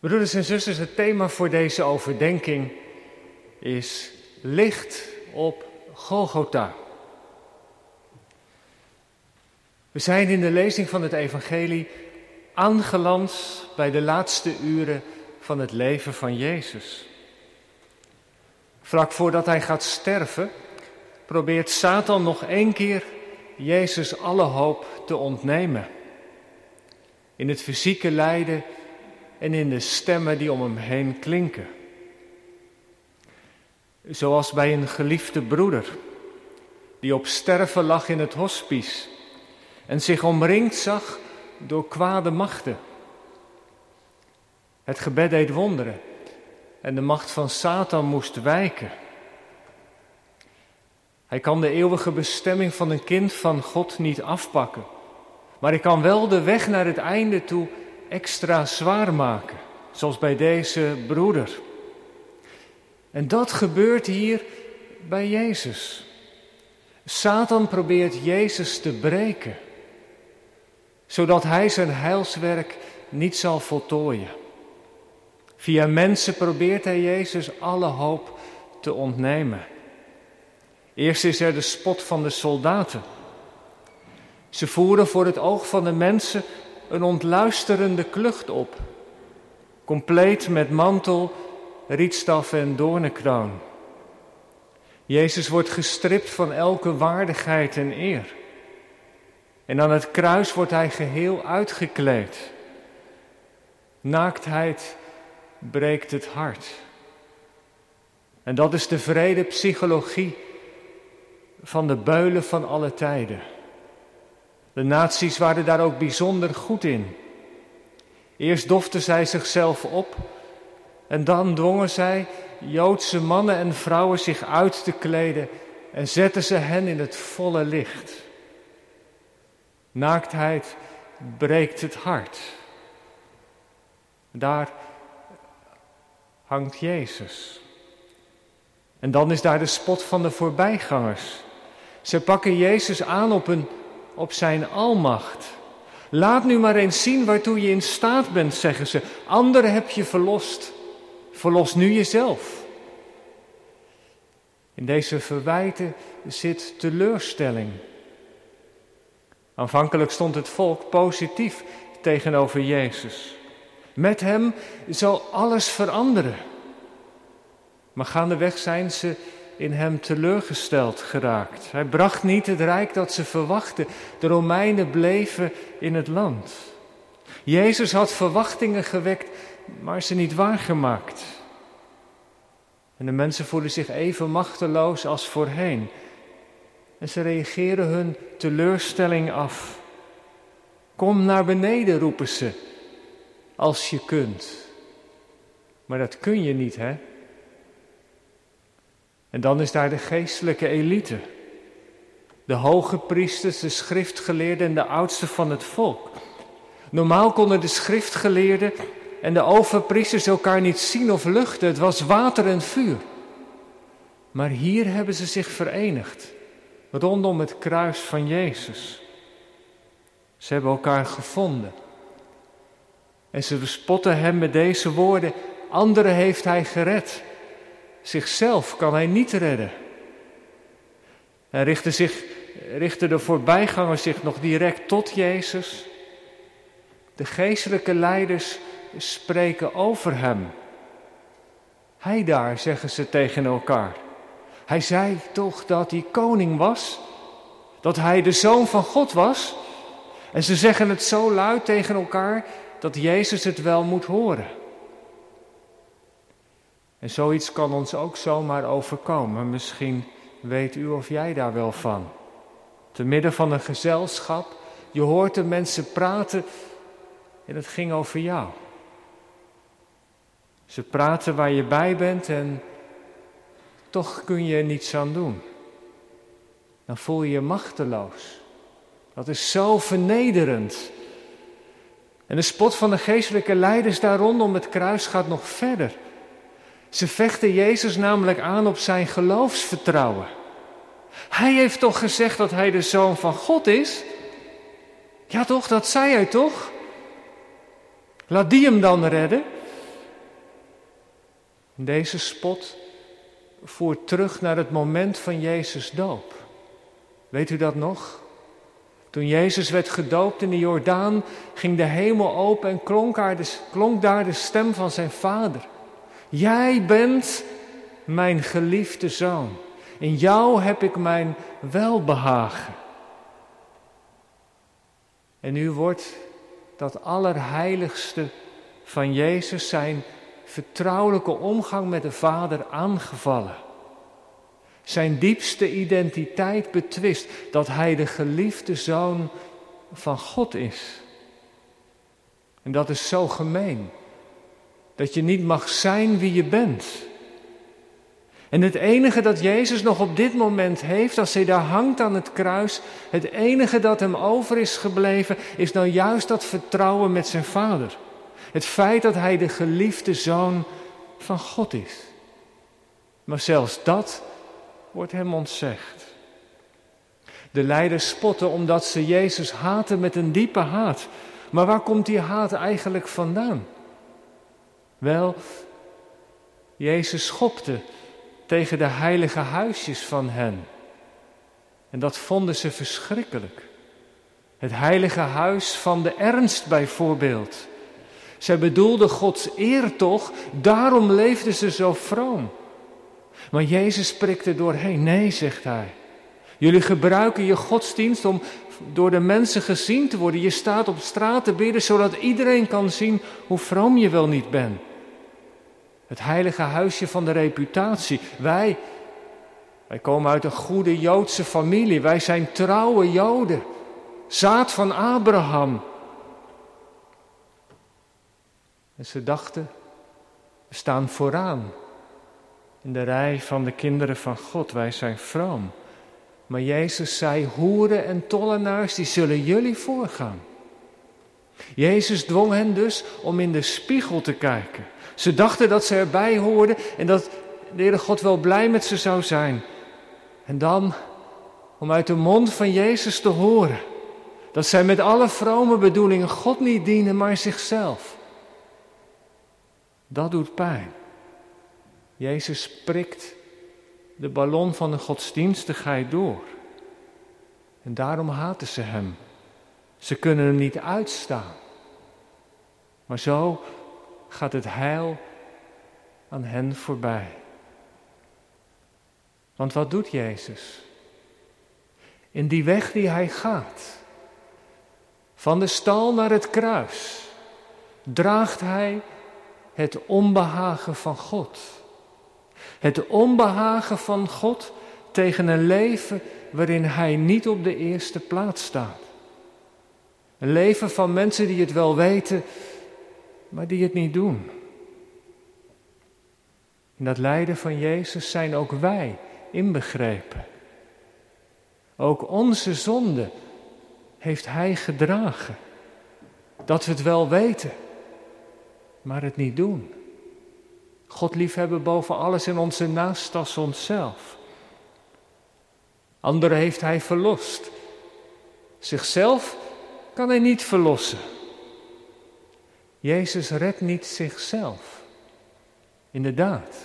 Broeders en zusters, het thema voor deze overdenking is licht op Golgotha. We zijn in de lezing van het Evangelie aangeland bij de laatste uren van het leven van Jezus. Vlak voordat hij gaat sterven, probeert Satan nog één keer Jezus alle hoop te ontnemen. In het fysieke lijden en in de stemmen die om hem heen klinken. Zoals bij een geliefde broeder die op sterven lag in het hospice en zich omringd zag door kwade machten. Het gebed deed wonderen en de macht van Satan moest wijken. Hij kan de eeuwige bestemming van een kind van God niet afpakken, maar hij kan wel de weg naar het einde toe extra zwaar maken, zoals bij deze broeder. En dat gebeurt hier bij Jezus. Satan probeert Jezus te breken, zodat hij zijn heilswerk niet zal voltooien. Via mensen probeert hij Jezus alle hoop te ontnemen. Eerst is er de spot van de soldaten. Ze voeren voor het oog van de mensen een ontluisterende klucht op, compleet met mantel, rietstaf en doornenkroon. Jezus wordt gestript van elke waardigheid en eer. En aan het kruis wordt hij geheel uitgekleed. Naaktheid breekt het hart. En dat is de vrede psychologie van de beulen van alle tijden. De naties waren daar ook bijzonder goed in. Eerst doften zij zichzelf op en dan dwongen zij Joodse mannen en vrouwen zich uit te kleden en zetten ze hen in het volle licht. Naaktheid breekt het hart. Daar hangt Jezus. En dan is daar de spot van de voorbijgangers. Ze pakken Jezus aan op, een, op zijn almacht. Laat nu maar eens zien waartoe je in staat bent, zeggen ze. Anderen heb je verlost. Verlos nu jezelf. In deze verwijten zit teleurstelling. Aanvankelijk stond het volk positief tegenover Jezus. Met hem zal alles veranderen. Maar gaandeweg zijn ze in hem teleurgesteld geraakt. Hij bracht niet het rijk dat ze verwachten. De Romeinen bleven in het land. Jezus had verwachtingen gewekt, maar ze niet waargemaakt. En de mensen voelen zich even machteloos als voorheen. En ze reageren hun teleurstelling af. Kom naar beneden, roepen ze, als je kunt. Maar dat kun je niet, hè? En dan is daar de geestelijke elite. De hoge priesters, de schriftgeleerden en de oudsten van het volk. Normaal konden de schriftgeleerden en de overpriesters elkaar niet zien of luchten. Het was water en vuur. Maar hier hebben ze zich verenigd rondom het kruis van Jezus. Ze hebben elkaar gevonden. En ze bespotten hem met deze woorden: Anderen heeft hij gered. Zichzelf kan hij niet redden. En richtte, zich, richtte de voorbijganger zich nog direct tot Jezus. De geestelijke leiders spreken over hem. Hij daar, zeggen ze tegen elkaar. Hij zei toch dat hij koning was? Dat hij de zoon van God was? En ze zeggen het zo luid tegen elkaar dat Jezus het wel moet horen. En zoiets kan ons ook zomaar overkomen. Misschien weet u of jij daar wel van. Te midden van een gezelschap, je hoort de mensen praten en het ging over jou. Ze praten waar je bij bent en toch kun je er niets aan doen. Dan voel je je machteloos. Dat is zo vernederend. En de spot van de geestelijke leiders daar rondom het kruis gaat nog verder. Ze vechten Jezus namelijk aan op zijn geloofsvertrouwen. Hij heeft toch gezegd dat hij de zoon van God is? Ja toch, dat zei hij toch? Laat die hem dan redden. Deze spot voert terug naar het moment van Jezus' doop. Weet u dat nog? Toen Jezus werd gedoopt in de Jordaan, ging de hemel open en klonk daar, de, klonk daar de stem van zijn vader. Jij bent mijn geliefde zoon. In jou heb ik mijn welbehagen. En nu wordt dat allerheiligste van Jezus zijn vertrouwelijke omgang met de Vader aangevallen. Zijn diepste identiteit betwist dat hij de geliefde zoon van God is. En dat is zo gemeen. Dat je niet mag zijn wie je bent. En het enige dat Jezus nog op dit moment heeft, als hij daar hangt aan het kruis, het enige dat hem over is gebleven, is nou juist dat vertrouwen met zijn vader. Het feit dat hij de geliefde zoon van God is. Maar zelfs dat wordt hem ontzegd. De leiders spotten omdat ze Jezus haten met een diepe haat. Maar waar komt die haat eigenlijk vandaan? Wel, Jezus schopte tegen de heilige huisjes van hen. En dat vonden ze verschrikkelijk. Het heilige huis van de ernst bijvoorbeeld. Zij bedoelden Gods eer toch, daarom leefden ze zo vroom. Maar Jezus spreekt er doorheen. Nee, zegt hij. Jullie gebruiken je godsdienst om door de mensen gezien te worden. Je staat op straat te bidden zodat iedereen kan zien hoe vroom je wel niet bent. Het heilige huisje van de reputatie. Wij, wij komen uit een goede Joodse familie. Wij zijn trouwe Joden. Zaad van Abraham. En ze dachten, we staan vooraan in de rij van de kinderen van God. Wij zijn vroom. Maar Jezus zei, hoeren en tollenaars, die zullen jullie voorgaan. Jezus dwong hen dus om in de spiegel te kijken. Ze dachten dat ze erbij hoorden en dat de Heere God wel blij met ze zou zijn. En dan om uit de mond van Jezus te horen dat zij met alle vrome bedoelingen God niet dienen, maar zichzelf. Dat doet pijn. Jezus prikt de ballon van de godsdienstigheid door. En daarom haten ze hem. Ze kunnen hem niet uitstaan. Maar zo gaat het heil aan hen voorbij. Want wat doet Jezus? In die weg die hij gaat, van de stal naar het kruis, draagt hij het onbehagen van God. Het onbehagen van God tegen een leven waarin Hij niet op de eerste plaats staat. Een leven van mensen die het wel weten, maar die het niet doen. In dat lijden van Jezus zijn ook wij inbegrepen. Ook onze zonde heeft Hij gedragen. Dat we het wel weten, maar het niet doen. God liefhebben boven alles en onze naast als onszelf. Anderen heeft hij verlost. Zichzelf kan hij niet verlossen. Jezus redt niet zichzelf. Inderdaad.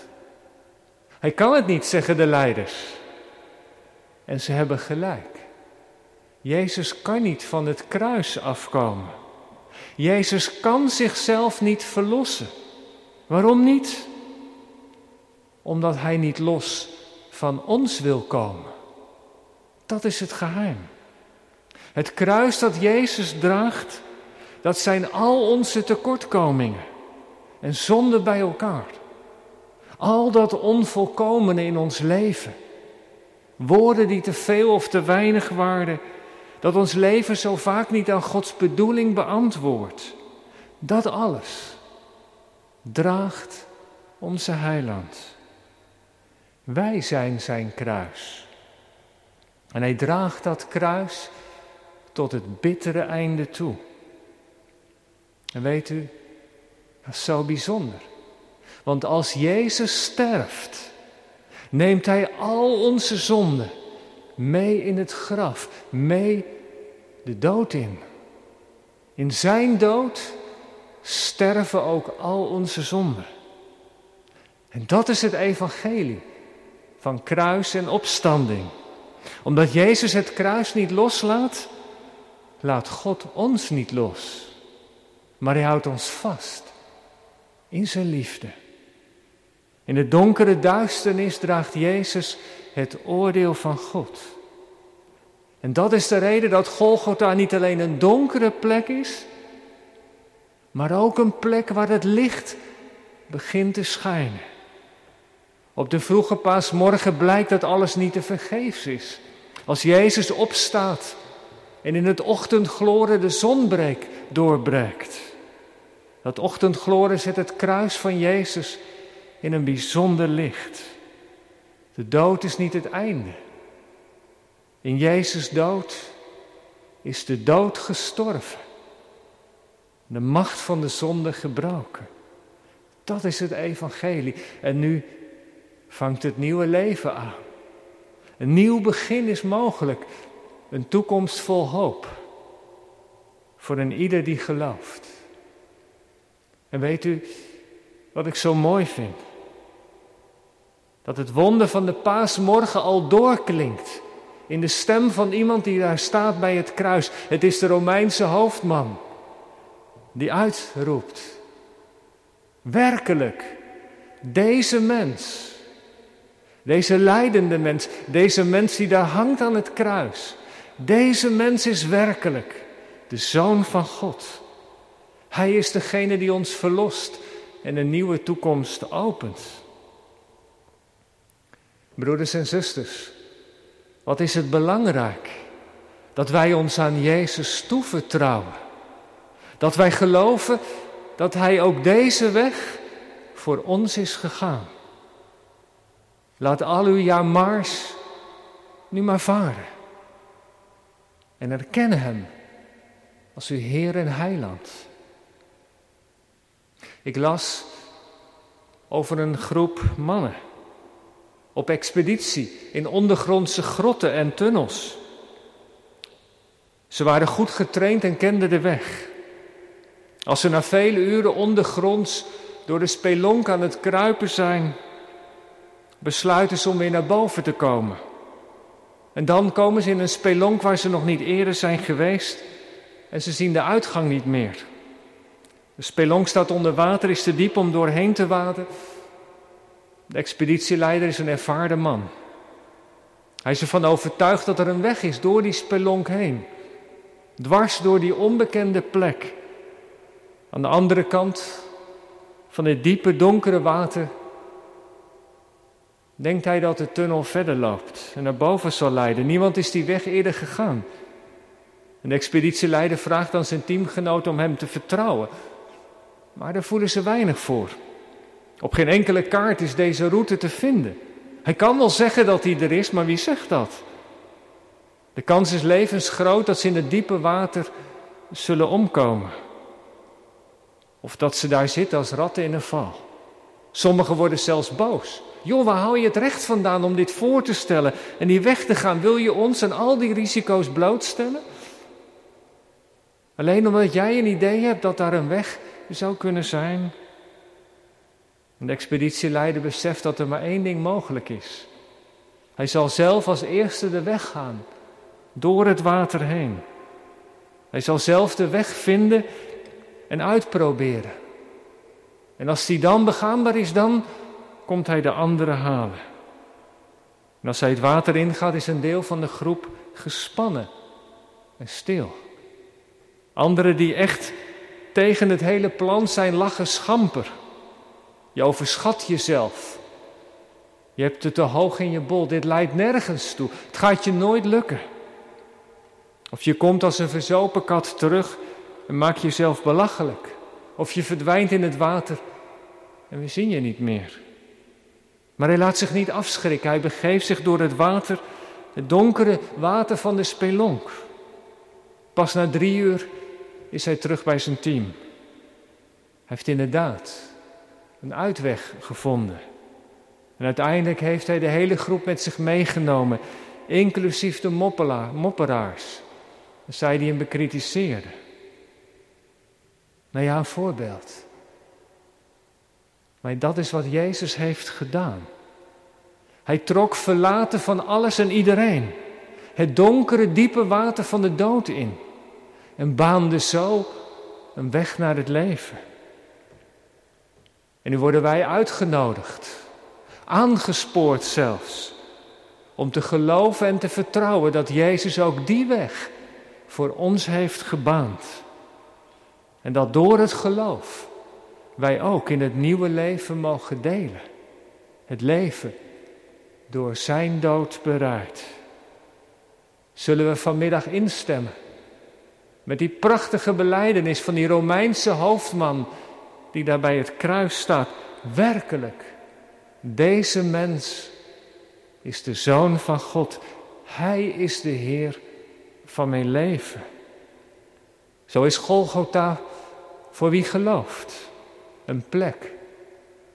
Hij kan het niet, zeggen de leiders. En ze hebben gelijk. Jezus kan niet van het kruis afkomen. Jezus kan zichzelf niet verlossen. Waarom niet? Omdat Hij niet los van ons wil komen. Dat is het geheim. Het kruis dat Jezus draagt, dat zijn al onze tekortkomingen en zonden bij elkaar. Al dat onvolkomene in ons leven. Woorden die te veel of te weinig waren, dat ons leven zo vaak niet aan Gods bedoeling beantwoordt. Dat alles draagt onze heiland. Wij zijn zijn kruis. En hij draagt dat kruis tot het bittere einde toe. En weet u, dat is zo bijzonder. Want als Jezus sterft, neemt hij al onze zonden mee in het graf, mee de dood in. In zijn dood sterven ook al onze zonden. En dat is het evangelie van kruis en opstanding. Omdat Jezus het kruis niet loslaat, laat God ons niet los. Maar hij houdt ons vast in zijn liefde. In de donkere duisternis draagt Jezus het oordeel van God. En dat is de reden dat Golgotha niet alleen een donkere plek is, maar ook een plek waar het licht begint te schijnen. Op de vroege paasmorgen blijkt dat alles niet te vergeefs is. Als Jezus opstaat en in het ochtendgloren de zonbreek doorbreekt. Dat ochtendgloren zet het kruis van Jezus in een bijzonder licht. De dood is niet het einde. In Jezus dood is de dood gestorven. De macht van de zonde gebroken. Dat is het evangelie. En nu vangt het nieuwe leven aan. Een nieuw begin is mogelijk. Een toekomst vol hoop. Voor een ieder die gelooft. En weet u wat ik zo mooi vind? Dat het wonder van de paasmorgen al doorklinkt. In de stem van iemand die daar staat bij het kruis. Het is de Romeinse hoofdman. Die uitroept. Werkelijk, deze mens. Deze lijdende mens. Deze mens die daar hangt aan het kruis. Deze mens is werkelijk de zoon van God. Hij is degene die ons verlost en een nieuwe toekomst opent. Broeders en zusters, wat is het belangrijk dat wij ons aan Jezus toevertrouwen? Dat wij geloven dat Hij ook deze weg voor ons is gegaan. Laat al uw jaarmars nu maar varen. En erkennen Hem als uw Heer en Heiland. Ik las over een groep mannen op expeditie in ondergrondse grotten en tunnels. Ze waren goed getraind en kenden de weg. Als ze na vele uren ondergronds door de spelonk aan het kruipen zijn, besluiten ze om weer naar boven te komen. En dan komen ze in een spelonk waar ze nog niet eerder zijn geweest en ze zien de uitgang niet meer. De spelonk staat onder water, is te diep om doorheen te waden. De expeditieleider is een ervaren man. Hij is ervan overtuigd dat er een weg is door die spelonk heen. Dwars door die onbekende plek. Aan de andere kant van het diepe, donkere water denkt hij dat de tunnel verder loopt en naar boven zal leiden. Niemand is die weg eerder gegaan. En de expeditieleider vraagt aan zijn teamgenoot om hem te vertrouwen. Maar daar voelen ze weinig voor. Op geen enkele kaart is deze route te vinden. Hij kan wel zeggen dat hij er is, maar wie zegt dat? De kans is levensgroot dat ze in het diepe water zullen omkomen. Of dat ze daar zitten als ratten in een val. Sommigen worden zelfs boos. Joh, waar hou je het recht vandaan om dit voor te stellen en die weg te gaan? Wil je ons en al die risico's blootstellen? Alleen omdat jij een idee hebt dat daar een weg zou kunnen zijn. En de expeditieleider beseft dat er maar één ding mogelijk is. Hij zal zelf als eerste de weg gaan, door het water heen. Hij zal zelf de weg vinden en uitproberen. En als die dan begaanbaar is, dan komt hij de anderen halen. En als hij het water ingaat, is een deel van de groep gespannen en stil. Anderen die echt tegen het hele plan zijn, lachen schamper. Je overschat jezelf. Je hebt het te hoog in je bol. Dit leidt nergens toe. Het gaat je nooit lukken. Of je komt als een verzopen kat terug en maakt jezelf belachelijk. Of je verdwijnt in het water en we zien je niet meer. Maar hij laat zich niet afschrikken. Hij begeeft zich door het water, het donkere water van de spelonk. Pas na drie uur is hij terug bij zijn team. Hij heeft inderdaad een uitweg gevonden. En uiteindelijk heeft hij de hele groep met zich meegenomen, inclusief de mopperaars. Zij die hem bekritiseerden. Nou ja, een voorbeeld. Maar dat is wat Jezus heeft gedaan. Hij trok verlaten van alles en iedereen. Het donkere, diepe water van de dood in. En baande zo een weg naar het leven. En nu worden wij uitgenodigd, aangespoord zelfs, om te geloven en te vertrouwen dat Jezus ook die weg voor ons heeft gebaand. En dat door het geloof wij ook in het nieuwe leven mogen delen. Het leven door zijn dood bereid. Zullen we vanmiddag instemmen met die prachtige beleidenis van die Romeinse hoofdman die daar bij het kruis staat. Werkelijk, deze mens is de zoon van God. Hij is de Heer van mijn leven. Zo is Golgotha voor wie gelooft een plek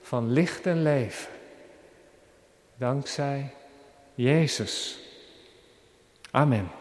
van licht en leven. Dankzij Jezus. Amen.